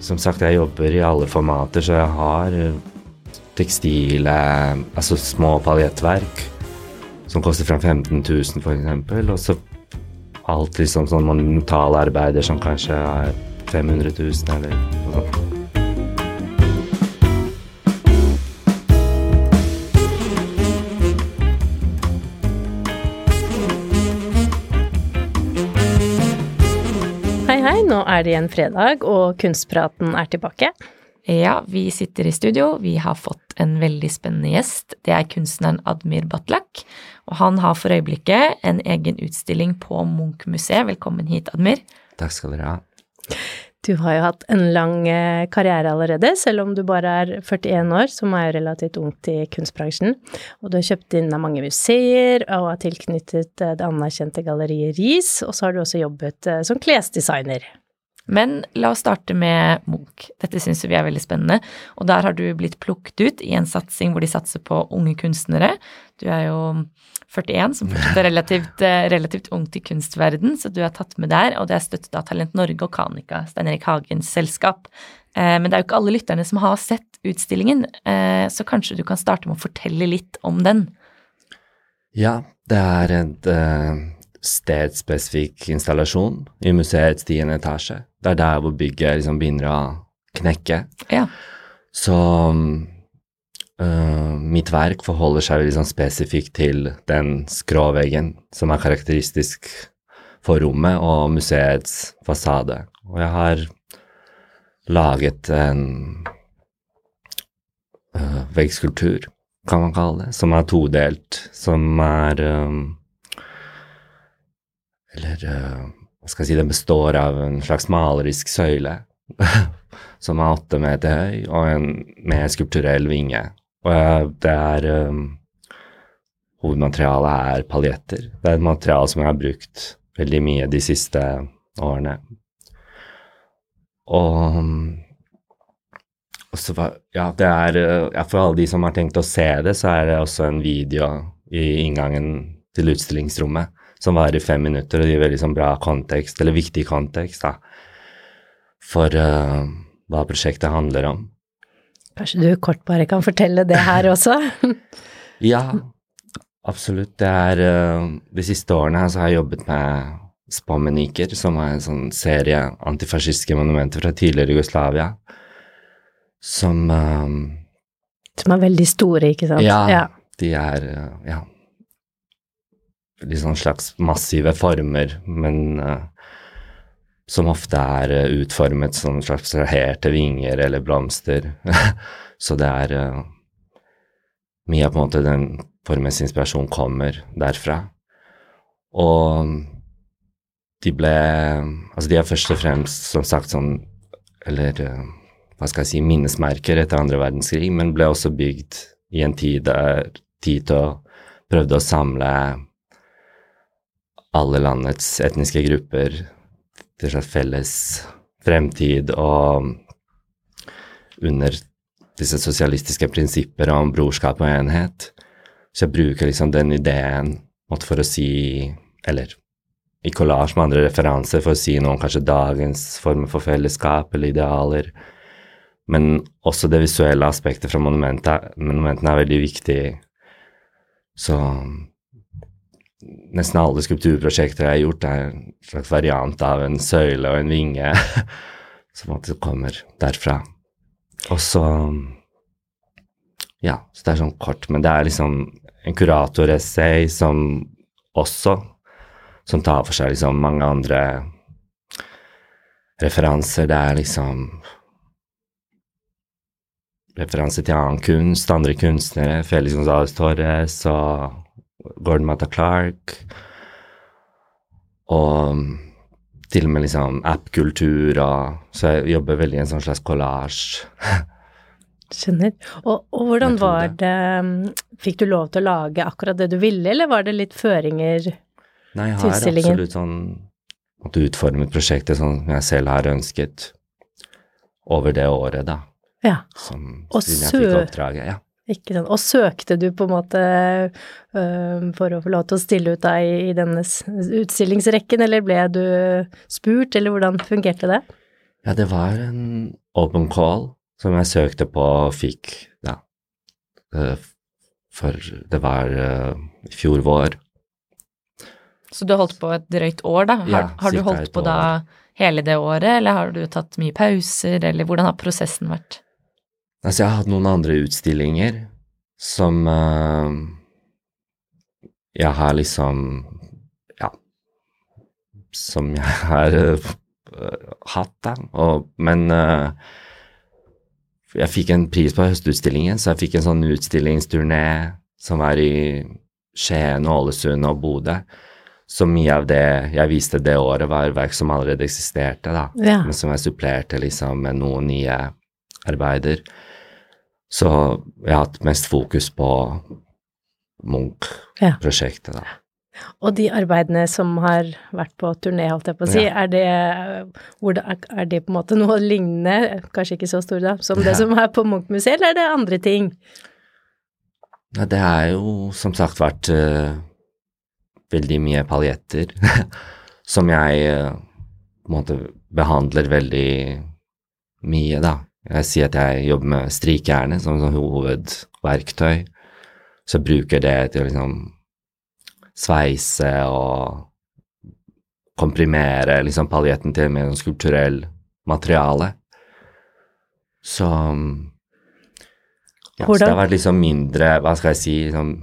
Som sagt, jeg jobber i alle formater, så jeg har eh, tekstile, altså små paljettverk, som koster fra 15 000 for eksempel, og så alt liksom sånn monumentalarbeider som kanskje er 500 000 eller noe sånt. Hei, nå er det igjen fredag, og Kunstpraten er tilbake. Ja, vi sitter i studio. Vi har fått en veldig spennende gjest. Det er kunstneren Admir Batlak. Og han har for øyeblikket en egen utstilling på Munch-museet. Velkommen hit, Admir. Takk skal dere ha. Du har jo hatt en lang eh, karriere allerede, selv om du bare er 41 år, som er jo relativt ungt i kunstbransjen. Og du har kjøpt inn av mange museer og er tilknyttet eh, det anerkjente galleriet RIS, og så har du også jobbet eh, som klesdesigner. Men la oss starte med Munch. Dette syns vi er veldig spennende. Og der har du blitt plukket ut i en satsing hvor de satser på unge kunstnere. Du er jo 41, som fortsatt er relativt, eh, relativt ungt i kunstverden, så du er tatt med der. Og det er støttet av Talent Norge og Kanika, Stein Erik Hagens selskap. Eh, Men det er jo ikke alle lytterne som har sett utstillingen, eh, så kanskje du kan starte med å fortelle litt om den. Ja, det er en uh, stedspesifikk installasjon i museets tiende etasje. Det er der hvor bygget liksom begynner å knekke. Ja. Så øh, mitt verk forholder seg sånn spesifikt til den skråveggen som er karakteristisk for rommet og museets fasade. Og jeg har laget en uh, veggskulptur, kan man kalle det, som er todelt, som er um, Eller uh, hva skal jeg si, den består av en slags malerisk søyle som er åtte meter høy, og en med skulpturell vinge. Og eh, det er um, Hovedmaterialet er paljetter. Det er et materiale som jeg har brukt veldig mye de siste årene. Og, og så var Ja, det er eh, ja, For alle de som har tenkt å se det, så er det også en video i inngangen til utstillingsrommet som varer fem minutter, og gir veldig sånn bra kontekst, eller viktig kontekst, da, for uh, hva prosjektet handler om. Kanskje du kort bare kan fortelle det her også? Ja, absolutt. Det er uh, De siste årene så har jeg jobbet med Spommeniker, som er en sånn serie antifascistiske monumenter fra tidligere Jugoslavia, som uh, Som er veldig store, ikke sant? Ja, de er uh, ja, litt sånn slags massive former, men uh, som ofte er uh, utformet som slags raherte vinger eller blomster. Så det er uh, mye av på en måte den formens inspirasjon kommer derfra. Og de ble Altså, de er først og fremst, som sagt, sånn Eller hva skal jeg si minnesmerker etter andre verdenskrig, men ble også bygd i en tid der Tito prøvde å samle alle landets etniske grupper til slags felles fremtid og under disse sosialistiske prinsipper om brorskap og enhet. Så jeg bruker liksom den ideen for å si Eller i kollasj med andre referanser for å si noe om kanskje dagens former for fellesskap eller idealer. Men også det visuelle aspektet fra monumentet, monumentene er veldig viktig. Så nesten alle skulpturprosjekter jeg har gjort, er en slags variant av en søyle og en vinge som alltid kommer derfra. Og så Ja, så det er sånn kort, men det er liksom en kuratoressay som også Som tar for seg liksom mange andre referanser. Det er liksom referanser til annen kunst, andre kunstnere, Felix Gonzales Torres og Gordon Mata Clark. Og til og med liksom app-kultur og Så jeg jobber veldig i en sånn slags collage. Skjønner. Og, og hvordan var det Fikk du lov til å lage akkurat det du ville, eller var det litt føringer? Nei, jeg har absolutt sånn måtte utformet prosjektet sånn som jeg selv har ønsket over det året, da. Ja, Som, Og sø- oppdraget. Ja. Ikke sant. Og søkte du på en måte øh, for å få lov til å stille ut deg i, denne utstillingsrekken, eller ble du spurt, eller hvordan fungerte det? ja, det var en open call som jeg søkte på og fikk, da. Eh, For det var eh, i fjor vår. Så du har holdt på et drøyt år, da. Har, Ja, har du holdt på da hele det året, eller har du tatt mye pauser, eller hvordan har prosessen vært? Altså, jeg har hatt noen andre utstillinger som uh, jeg har liksom Ja. Som jeg har uh, hatt, da. Og, men uh, jeg fikk en pris på høstutstillingen, så jeg fikk en sånn utstillingsturné som var i Skien, Ålesund og Bodø. Så mye av det jeg viste det året, var verk som allerede eksisterte, da Ja. men som jeg supplerte liksom med noen nye arbeider. Så jeg har hatt mest fokus på Munch-prosjektet, da. Og de arbeidene som har vært på turné, holdt jeg på å si, Ja. er, det, er det på en måte noe lignende, kanskje ikke så store da, som det som er på Munch-museet, eller er det andre ting? Nei, det er jo som sagt vært uh, veldig mye paljetter som jeg uh, på en måte behandler veldig mye, da. Jeg sier at jeg jobber med strikejernet som sånn hovedverktøy, så bruker det til å liksom sveise og komprimere liksom paljetten til mer skulpturell materiale. Så ja, så det har vært liksom mindre, hva skal jeg si, liksom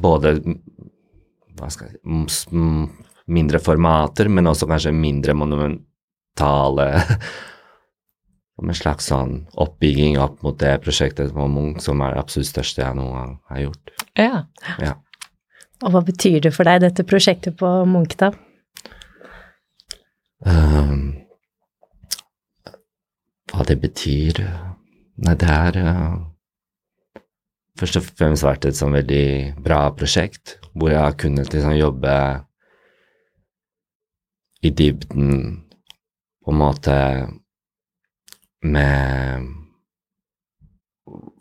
Både hva skal jeg si, mindre formater, men også kanskje mindre monumentale Som en slags sånn oppbygging opp mot det prosjektet på Munch som er det absolutt største jeg noen gang har gjort. Ja. Ja. Og hva betyr det for deg, dette prosjektet på Munch da? Um, hva det betyr Nei, det er uh, først og fremst vært et sånn veldig bra prosjekt, hvor jeg har kunnet liksom jobbe i dybden på en måte med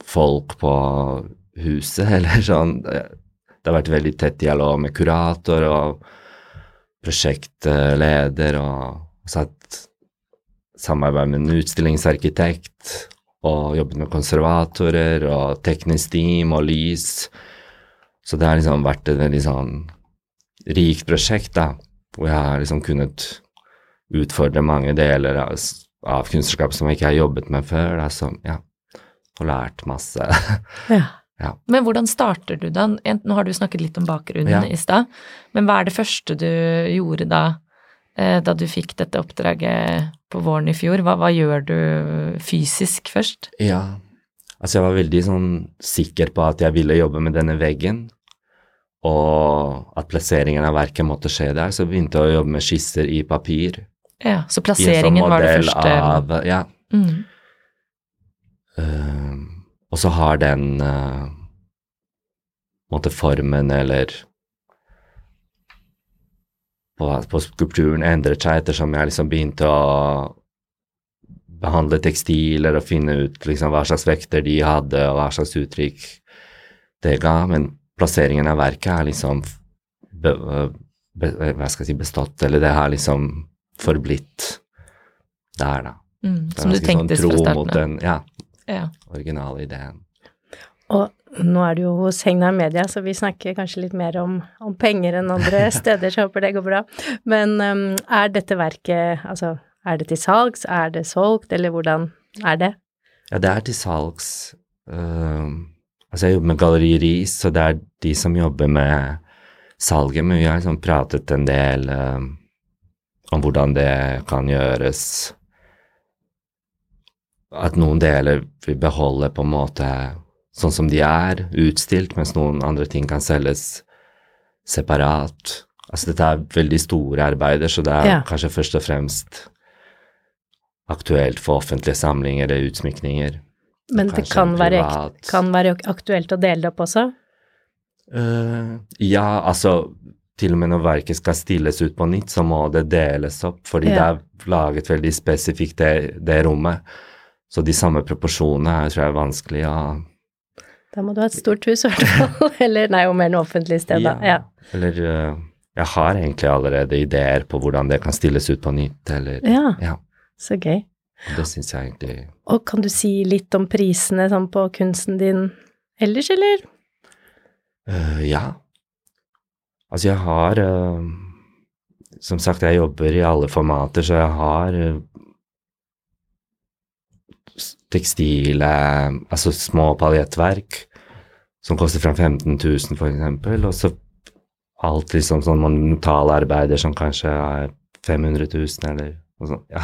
folk på huset, eller sånn. Det har vært veldig tett dialog med kurator og prosjektleder og satt samarbeid med en utstillingsarkitekt og jobbet med konservatorer og teknisk team og lys. Så det har liksom vært et veldig sånn rikt prosjekt, da, hvor jeg har liksom kunnet utfordre mange deler av, av kunstnerskap som jeg ikke har jobbet med før, da, som, ja, og lært masse. Ja. Men hvordan starter du da? Nå har du snakket litt om bakgrunnen Ja. i stad, men hva er det første du gjorde da, eh, da du fikk dette oppdraget på våren i fjor? Hva, hva gjør du fysisk først? Ja, altså jeg var veldig sånn sikker på at jeg ville jobbe med denne veggen, og at plasseringen av verket måtte skje der, så begynte jeg å jobbe med skisser i papir. Ja, så sånn plasseringen var det første Av, ja. mm. Uh, og så har den uh, måte formen eller på, på skulpturen endret seg ettersom jeg liksom begynte å behandle tekstiler og finne ut liksom hva slags vekter de hadde, og hva slags uttrykk det ga. Men plasseringen av verket er liksom be, be, hva skal jeg si, bestått, eller det har liksom forblitt der, da. Mm. Som du tenkte sånn tenkte tro fra starten av. den ja, Ja. originale ideen. Og nå er du jo hos Hegnar Media, så vi snakker kanskje litt mer om, om penger enn andre steder, så jeg håper det går bra. Men um, er dette verket, altså, er det til salgs, er det solgt, eller hvordan er det? Ja, det er til salgs. Uh, altså, jeg jobber med Galleri Ris, så det er de som jobber med salget, men vi har liksom pratet en del ehm, om hvordan det kan gjøres. At noen deler vil beholde på en måte sånn som de er, utstilt, mens noen andre ting kan selges separat. Altså dette er veldig store arbeider, så det er Ja. kanskje først og fremst aktuelt for offentlige samlinger eller utsmykninger. Men det kan være, kan være aktuelt å dele det opp også? Uh, ja, altså til og med når verket skal stilles ut på nytt, så må det deles opp, fordi Ja. det er laget veldig spesifikt det, det rommet. Så de samme proporsjonene er, tror jeg er vanskelig å Da må du ha et stort hus, i hvert fall. Eller nei, jo mer en offentlig sted, da. Ja. Eller eh, jeg har egentlig allerede ideer på hvordan det kan stilles ut på nytt, eller ja, Ja. så gøy. Det syns jeg egentlig Og kan du si litt om prisene sånn på kunsten din ellers, eller? Uh, ja. Altså, jeg har eh, Som sagt, jeg jobber i alle formater, så jeg har eh, tekstile Altså små paljettverk som koster fra 15 000, for eksempel, og så alt liksom sånn monumentalarbeider som kanskje er 500 000, eller noe sånt. Ja.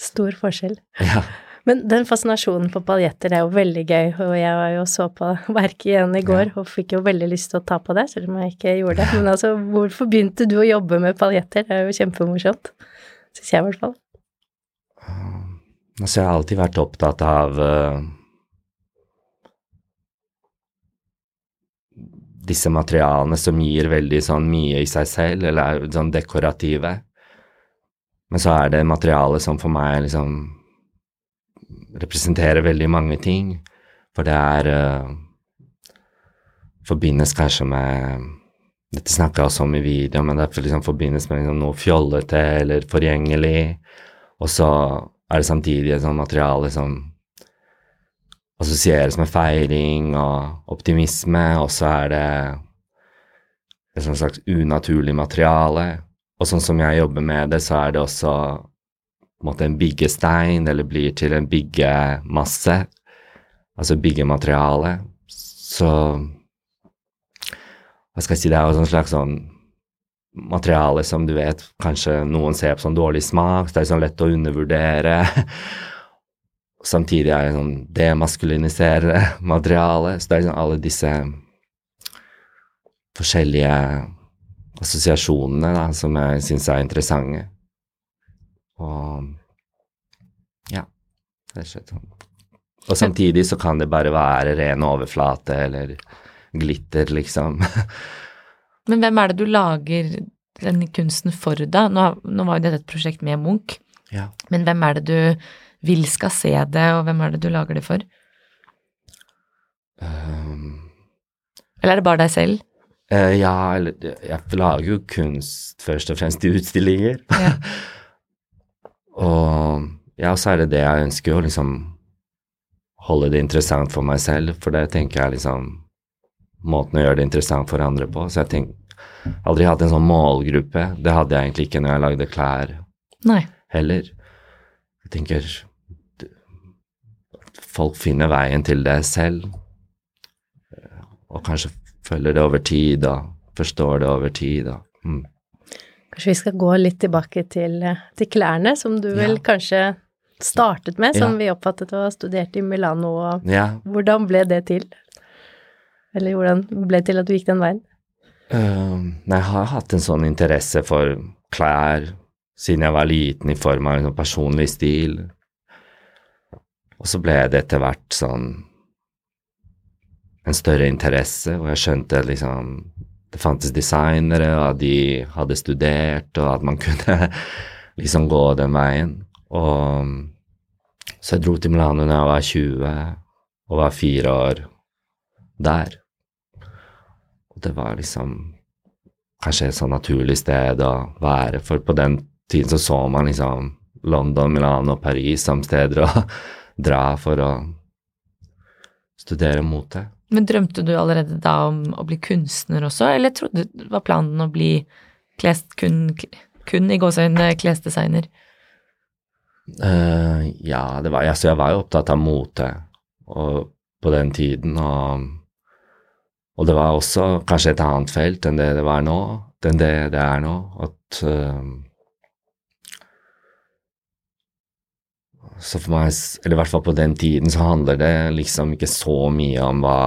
Stor forskjell. ja. Men den fascinasjonen for paljetter er jo veldig gøy, og jeg var jo så på verket igjen i går og fikk jo veldig lyst til å ta på det, selv om jeg ikke gjorde det. Men altså, hvorfor begynte du å jobbe med paljetter? Det er jo kjempemorsomt. Syns jeg i hvert fall. Altså, jeg har alltid vært opptatt av uh, disse materialene som gir veldig sånn mye i seg selv, eller er sånn dekorative. Men så er det materialet som for meg liksom representerer veldig mange ting. For det er eh, Forbindes kanskje med Dette snakka jeg også om i video, men det liksom forbindes med liksom noe fjollete eller forgjengelig. Og så er det samtidig et sånt materiale som assosieres med feiring og optimisme, og så er det et slags unaturlig materiale. Og sånn som jeg jobber med det, så er det også måte en byggestein, eller blir til en byggemasse, altså byggemateriale. Så hva skal jeg si, det er jo sånn slags sånn materiale som du vet kanskje noen ser på som dårlig smak, så det er sånn lett å undervurdere. Samtidig er det sånn demaskuliniserende materiale, så det er sånn alle disse forskjellige assosiasjonene da, som jeg syns er interessante. Og ja, det er slett sånn. Og samtidig så kan det bare være ren overflate eller glitter, liksom. Men hvem er det du lager den kunsten for, da? Nå, nå var jo dette et prosjekt med Munch, ja. men hvem er det du vil skal se det, og hvem er det du lager det for? Um, Eller er det bare deg selv? Uh, ja, eller jeg lager jo kunst først og fremst i utstillinger. Ja. og ja, så er det det jeg ønsker å liksom holde det interessant for meg selv, for det tenker jeg liksom måten å gjøre det interessant for andre på. Så jeg tenker aldri hatt en sånn målgruppe. Det hadde jeg egentlig ikke når jeg lagde klær Nei. heller. Jeg tenker folk finner veien til det selv, og kanskje følger det over tid og forstår det over tid. Og, mm. Kanskje vi skal gå litt tilbake til, til klærne, som du vel Ja. kanskje startet med, som Ja. vi oppfattet å ha studert i Milano, og Ja, hvordan ble det til? Eller hvordan ble det til at du gikk den veien? Uh, jeg har hatt en sånn interesse for klær siden jeg var liten, i form av en sånn personlig stil. Og så ble det etter hvert sånn en større interesse, og jeg skjønte liksom det fantes designere, og at de hadde studert, og at man kunne liksom gå den veien. Og så jeg dro til Milano da jeg var 20, og var fire år der. Og det var liksom kanskje et sånn naturlig sted å være, for på den tiden så så man liksom London, Milano og Paris som steder å dra for å studere mote. Men drømte du allerede da om å bli kunstner også, eller trodde var planen å bli klest kun, kun i gåseøynene klesdesigner? Uh, ja, det var, altså jeg var jo opptatt av mote og, på den tiden, og, og det var også kanskje et annet felt enn det det var nå, enn det det er nå. At, eh, så for meg, eller i hvert fall på den tiden, så handler det liksom ikke så mye om hva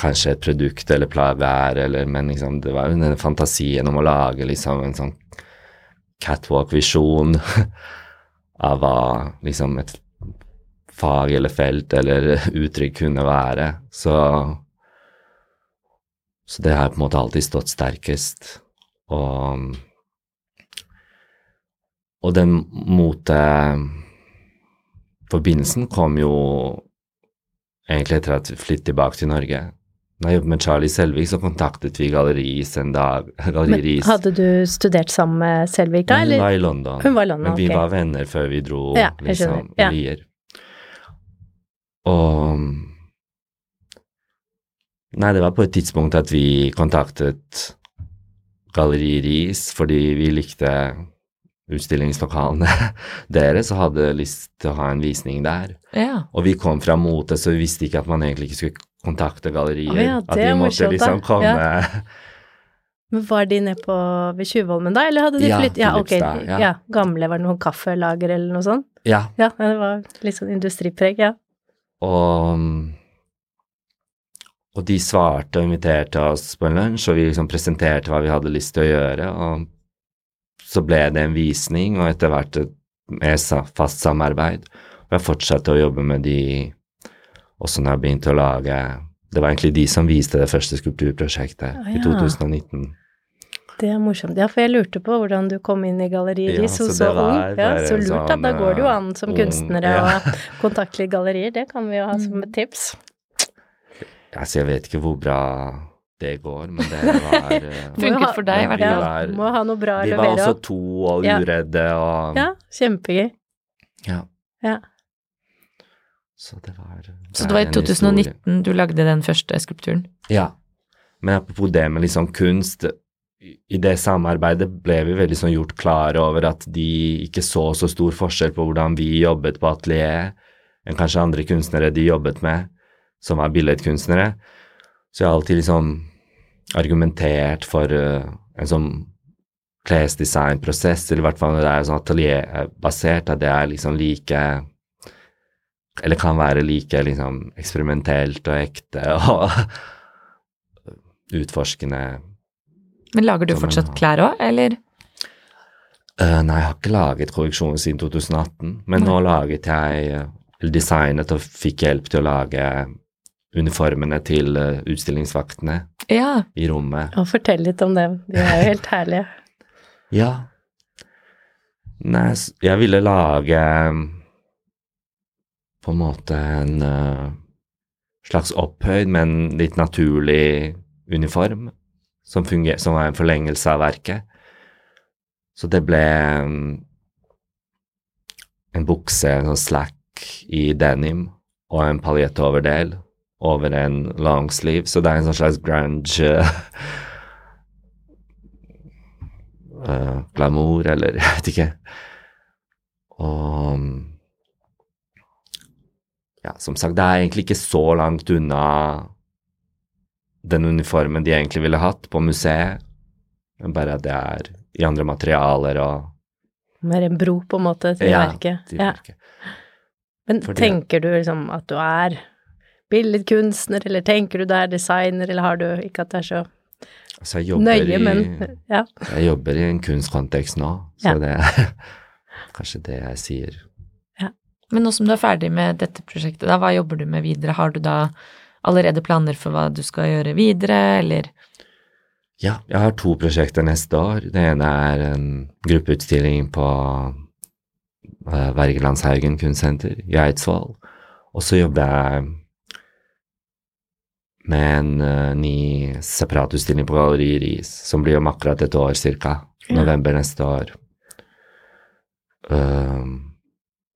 kanskje et produkt eller plagg er, eller Men liksom, det var jo den fantasien om å lage liksom en sånn catwalk-visjon av hva liksom et fag eller felt eller uttrykk kunne være. Så, så det har på en måte alltid stått sterkest. Og, og den moteforbindelsen kom jo egentlig etter at vi flyttet tilbake til Norge. Da jeg jobbet med Charlie Selvik, så kontaktet vi Galleris en dag. Galleri Men hadde du studert sammen med Selvik da, Hun var i London. Hun var i London, Men vi okay. var venner før vi dro, Ja, liksom, ja. Lier. Og Nei, det var på et tidspunkt at vi kontaktet Galleri Ris fordi vi likte utstillingslokalene deres og hadde lyst til å ha en visning der. Ja. Og vi kom fra mote, så vi visste ikke at man egentlig ikke skulle kontakte gallerier. Å ja, at de måtte morsomt, liksom komme Men var de nede på ved Tjuvholmen da, eller hadde de Ja, flyttet? Ja, ok. Ja. Ja. Gamle, var det noen kaffelager eller noe sånt? Ja, Ja, det var litt sånn industripreg, ja. og, og de svarte og inviterte oss på en lunsj, og vi liksom presenterte hva vi hadde lyst til å gjøre, og så ble det en visning, og etter hvert et mer fast samarbeid. Og jeg fortsatte å jobbe med de også når jeg begynte å lage Det var egentlig de som viste det første skulpturprosjektet Ah, i 2019. Det er morsomt. Ja, for jeg lurte på hvordan du kom inn i gallerier Ja, så, ung. Ja, så lurt, da. sånn, Da går det jo eh, an som ung, kunstnere ja. å kontakte litt gallerier. Det kan vi jo ha som et tips. Altså, jeg vet ikke hvor bra det går, men det var eh, Funket for deg, i hvert fall. Må ha noe bra å De var levere også to og Ja. uredde og Ja, kjempegøy. Ja. Ja. Så det var Så det var i 2019 historie. 2019 du lagde den første skulpturen? Ja. Men apropos det med liksom kunst, i i det samarbeidet ble vi veldig sånn gjort klare over at de ikke så så stor forskjell på hvordan vi jobbet på atelier enn kanskje andre kunstnere de jobbet med, som var billedkunstnere. Så jeg har alltid liksom argumentert for eh, en sånn klesdesignprosess, eller i hvert fall når det er sånn atelierbasert, at det er liksom like Eller kan være like liksom eksperimentelt og ekte og utforskende. Men lager du fortsatt klær òg, eller? Uh, nei, jeg har ikke laget korreksjoner siden 2018, men nå laget jeg eh, eller designet og fikk hjelp til å lage uniformene til eh, utstillingsvaktene Ja. i rommet. Og fortell litt om dem. De er jo helt herlige. Ja. Nei, jeg ville lage mm, på en måte en eh, slags opphøyd, men litt naturlig uniform, som, funger, som var en forlengelse av verket. Så det ble mm, en bukse, en sånn slack i denim, og en paljettoverdel over en long sleeve. så det er en sånn slags grunge eh, glamour, eller jeg vet ikke. Og ja, som sagt, det er egentlig ikke så langt unna den uniformen de egentlig ville hatt på museet, men bare at det er i andre materialer og Mer en bro, på en måte, til Ja, verket. til Ja. verket. Men Fordi- tenker du liksom at du er billedkunstner, eller tenker du du er designer, eller har du ikke at det er så Altså, nøye, i, men ja. Jeg jobber i en kunstkontekst nå, så Ja. det er kanskje det jeg sier. Men nå som du er ferdig med dette prosjektet, da, hva jobber du med videre? Har du da allerede planer for hva du skal gjøre videre, eller? Ja, jeg har to prosjekter neste år. Det ene er en gruppeutstilling på uh, Wergelandshaugen kunstsenter i Eidsvoll. Og så jobber jeg med en uh, ny separatutstilling på Galleri Ris, som blir om akkurat et år cirka. Ja. November neste år. Um,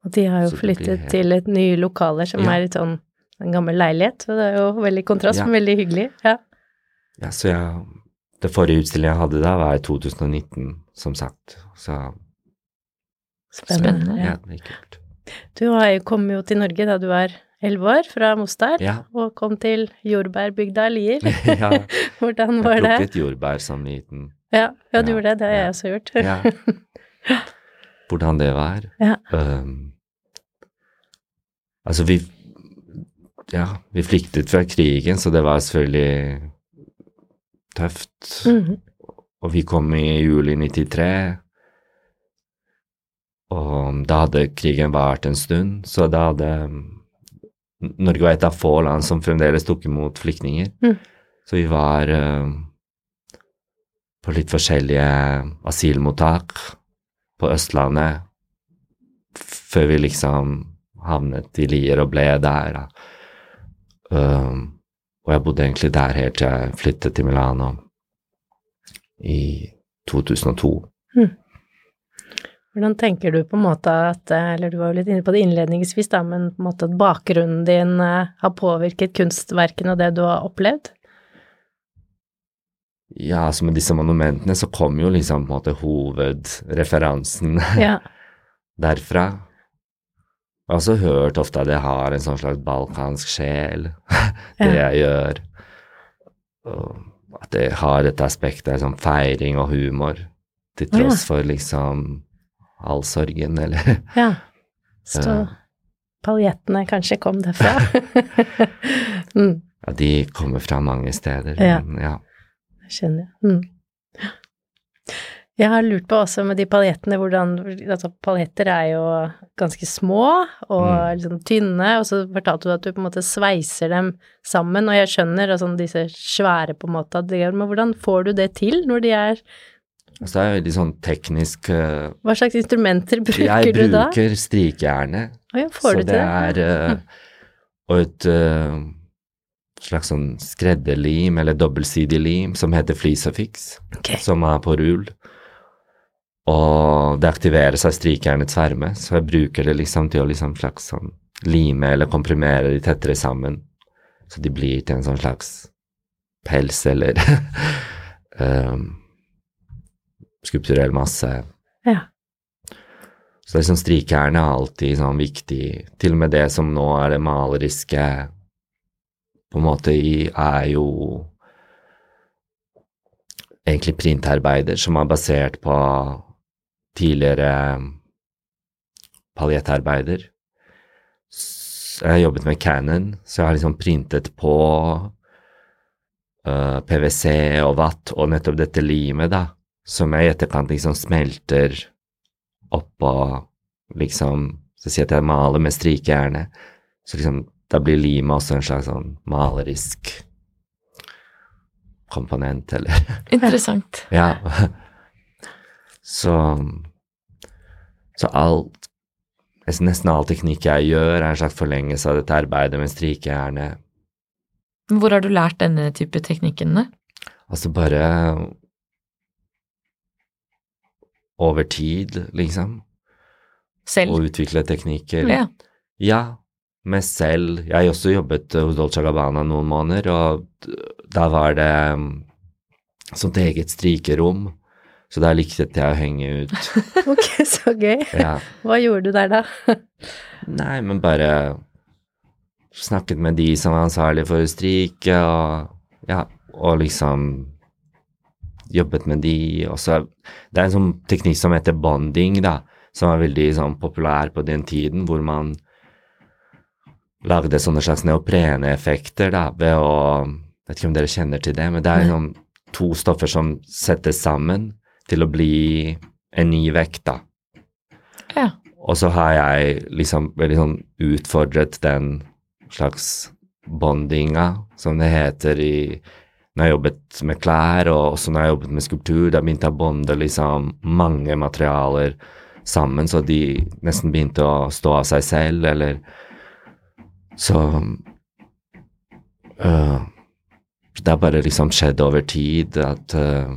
Og de har jo flyttet helt- til et nye lokaler som Ja. er et sånn en gammel leilighet, så det er jo veldig kontrast, Ja. men veldig hyggelig. Ja. ja, så jeg Det forrige utstillingen jeg hadde da, var i 2019, som sagt. Så Spennende. Spennende. ja, det er kult. Du kommet jo til Norge da du var elleve år, fra Mostar, Ja. og kom til jordbærbygda Lier. ja. Hvordan var det? Jeg plukket jordbær som liten. Ja, ja, du gjorde det. Det har jeg også gjort. Ja. Hvordan det var. Ja. Um, altså, vi Ja, vi flyktet fra krigen, så det var selvfølgelig tøft. Mhm. Og vi kom i juli 93. Og da hadde krigen vart en stund, så da hadde Norge var et av få land som fremdeles tok imot flyktninger. Mm. Så vi var uh, på litt forskjellige asylmottak på Østlandet før vi liksom havnet i Lier og ble der. Um, og jeg bodde egentlig der helt til jeg flyttet til Milano i 2002. Hvordan tenker du på en måte at, eh, eller du var jo litt inne på det innledningsvis, da, men på en måte at bakgrunnen din eh, har påvirket kunstverkene og det du har opplevd? Ja, altså med disse monumentene så kom jo liksom på en måte hovedreferansen Ja. derfra. Jeg har også hørt ofte at jeg har en sånn slags balkansk sjel, det Ja. jeg gjør. Og at jeg har dette aspektet sånn feiring og humor, til tross ja. for liksom all sorgen, eller ja. Så paljettene kanskje kom derfra. mm, Ja, de kommer fra mange steder. Ja. Men ja. jeg skjønner. Mm. Jeg har lurt på også med de paljettene hvordan Altså, paljetter er jo ganske små og Mm. liksom tynne, og så fortalte du at du på en måte sveiser dem sammen, og jeg skjønner altså disse svære på en måte at de gjør, men hvordan får du det til når de er Og så er det veldig sånn teknisk eh, Hva slags instrumenter bruker du da? Jeg bruker strikejerne. Å ja, får så du til det det? er uh, Og et uh, slags sånn skredderlim, eller dobbeltsidig lim, som heter Flisafix, okay. som er på rull. Og det aktiveres av strikejernets varme, så jeg bruker det liksom til å liksom slags sånn lime eller komprimere de tettere sammen, så de blir til en sånn slags pels eller um, skulpturell masse. Ja. Så det er sånn strikejern er alltid sånn viktig. Til og med det som nå er det maleriske, på en måte i, er jo egentlig printarbeider som er basert på tidligere paljettarbeider. Jeg har jobbet med Canon, så jeg har liksom printet på uh, PwC og vatt og nettopp dette limet, da, som jeg i etterkant liksom smelter oppå liksom Så sier jeg at jeg maler med strikejernet, så liksom da blir limet også en slags sånn malerisk komponent, eller Interessant. ja. Så Så alt Nesten all teknikk jeg gjør, er en slags forlengelse av dette arbeidet med strikejernet. Hvor har du lært denne type teknikkene? Altså bare over tid, liksom. Selv? Og utvikle teknikker. Ja. Ja, meg selv. Jeg har også jobbet hos Dolce Gabbana noen måneder, og da var det um, sånt eget strikerom, så der likte jeg å henge ut. Ok, så gøy. Ja. Hva gjorde du der da? Nei, men bare snakket med de som var ansvarlige for å strike, og ja, og liksom jobbet med de, og så Det er en sånn teknikk som heter bonding, da, som er veldig sånn populær på den tiden, hvor man lagde sånne slags neopreneffekter, da, ved å Vet ikke om dere kjenner til det, men det er sånn to stoffer som settes sammen til å bli en ny vekt, da. Ja. Og så har jeg liksom veldig sånn utfordret den slags bondinga, som det heter i når jeg jobbet med klær, og også når jeg jobbet med skulptur. Da begynte jeg å bonde liksom mange materialer sammen, så de nesten begynte å stå av seg selv, eller Så øh, Det har bare liksom skjedd over tid at øh,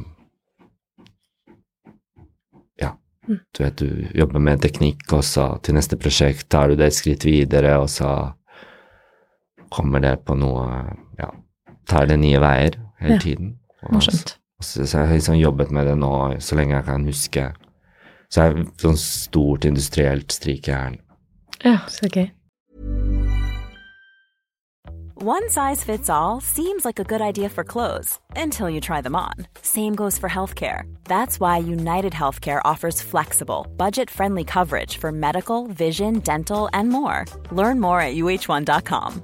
Ja. Du vet, du jobber med teknikk, og så til neste prosjekt tar du det et skritt videre, og så kommer det på noe Ja, tar det nye veier hele Ja. tiden. Og så, så jeg har liksom jobbet med det nå så lenge jeg kan huske. Så jeg er sånn stort industrielt strikejern. Ja. Så gøy. One size fits all seems like a good idea for clothes until you try them on. Same goes for healthcare. That's why United Healthcare offers flexible, budget friendly coverage for medical, vision, dental, and more. Learn more at uh1.com.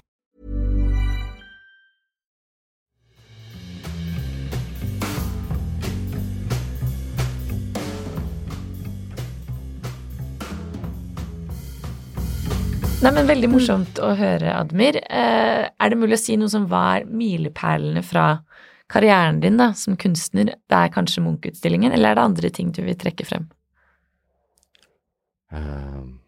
Nei, men Veldig morsomt å høre, Admir. Eh, er det mulig å si noe som var milepælene fra karrieren din da, som kunstner? Det er kanskje Munch-utstillingen, eller er det andre ting du vil trekke frem? Um,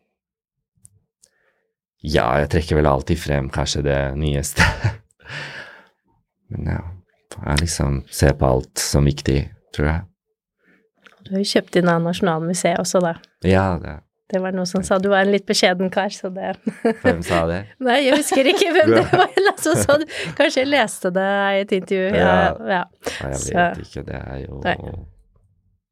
ja, jeg trekker vel alltid frem kanskje det nyeste. Men ja, jeg liksom ser på alt som viktig, tror jeg. Du har jo kjøpt inn av Nasjonalmuseet også, da. Ja, det Det var noe som sa du var en litt beskjeden kar, så det Hvem sa det? Nei, jeg husker ikke hvem det var. Altså, så du Kanskje jeg leste det i et intervju. Ja, ja. Nei, jeg Så- vet ikke, det er jo Nei.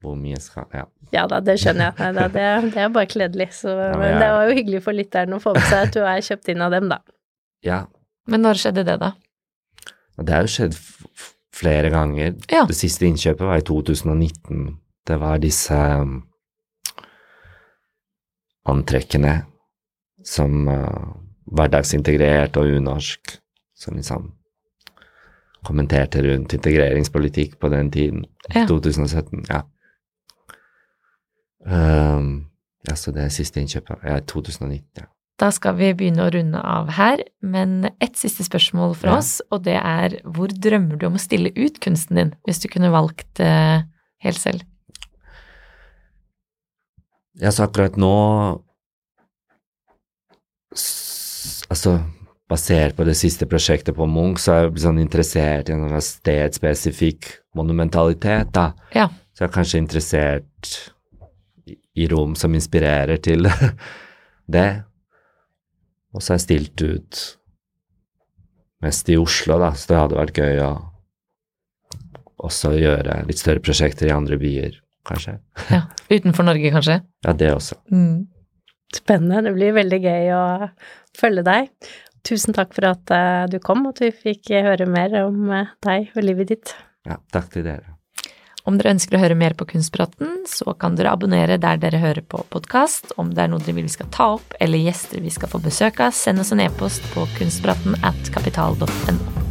hvor mye skal Ja. Ja da, det skjønner jeg. Nei, da, det, det er bare kledelig. Så, men men jeg- det var jo hyggelig for lytteren å få med seg at du er kjøpt inn av dem, da. ja. Men når skjedde det, da? Det har jo skjedd flere ganger. Ja. Det siste innkjøpet var i 2019. Det var disse um, antrekkene som uh, hverdagsintegrert og unorsk, som liksom kommenterte rundt integreringspolitikk på den tiden. Ja. 2017, ja. Um, ja, så det siste innkjøpet ja, 2019, ja. Da skal vi begynne å runde av her, men ett siste spørsmål fra Ja. oss, og det er hvor drømmer du om å stille ut kunsten din, hvis du kunne valgt uh, helt selv? Ja, så akkurat nå Altså, basert på det siste prosjektet på Munch, så er jeg sånn interessert i en stedspesifikk monumentalitet, da. Ja. Så jeg er kanskje interessert i- i rom som inspirerer til det. Og så har jeg stilt ut mest i Oslo, da, så det hadde vært gøy å også gjøre litt større prosjekter i andre byer, kanskje. ja. Utenfor Norge, kanskje? Ja, det også. Mm. Spennende. Det blir veldig gøy å følge deg. Tusen takk for at eh, du kom, og at vi fikk høre mer om eh, deg og livet ditt. Ja, takk til dere. Om dere ønsker å høre mer på Kunstpraten, så kan dere abonnere der dere hører på podkast. Om det er noe dere vil vi skal ta opp, eller gjester vi skal få besøk av, send oss en e-post på kunstpraten at kapital.no.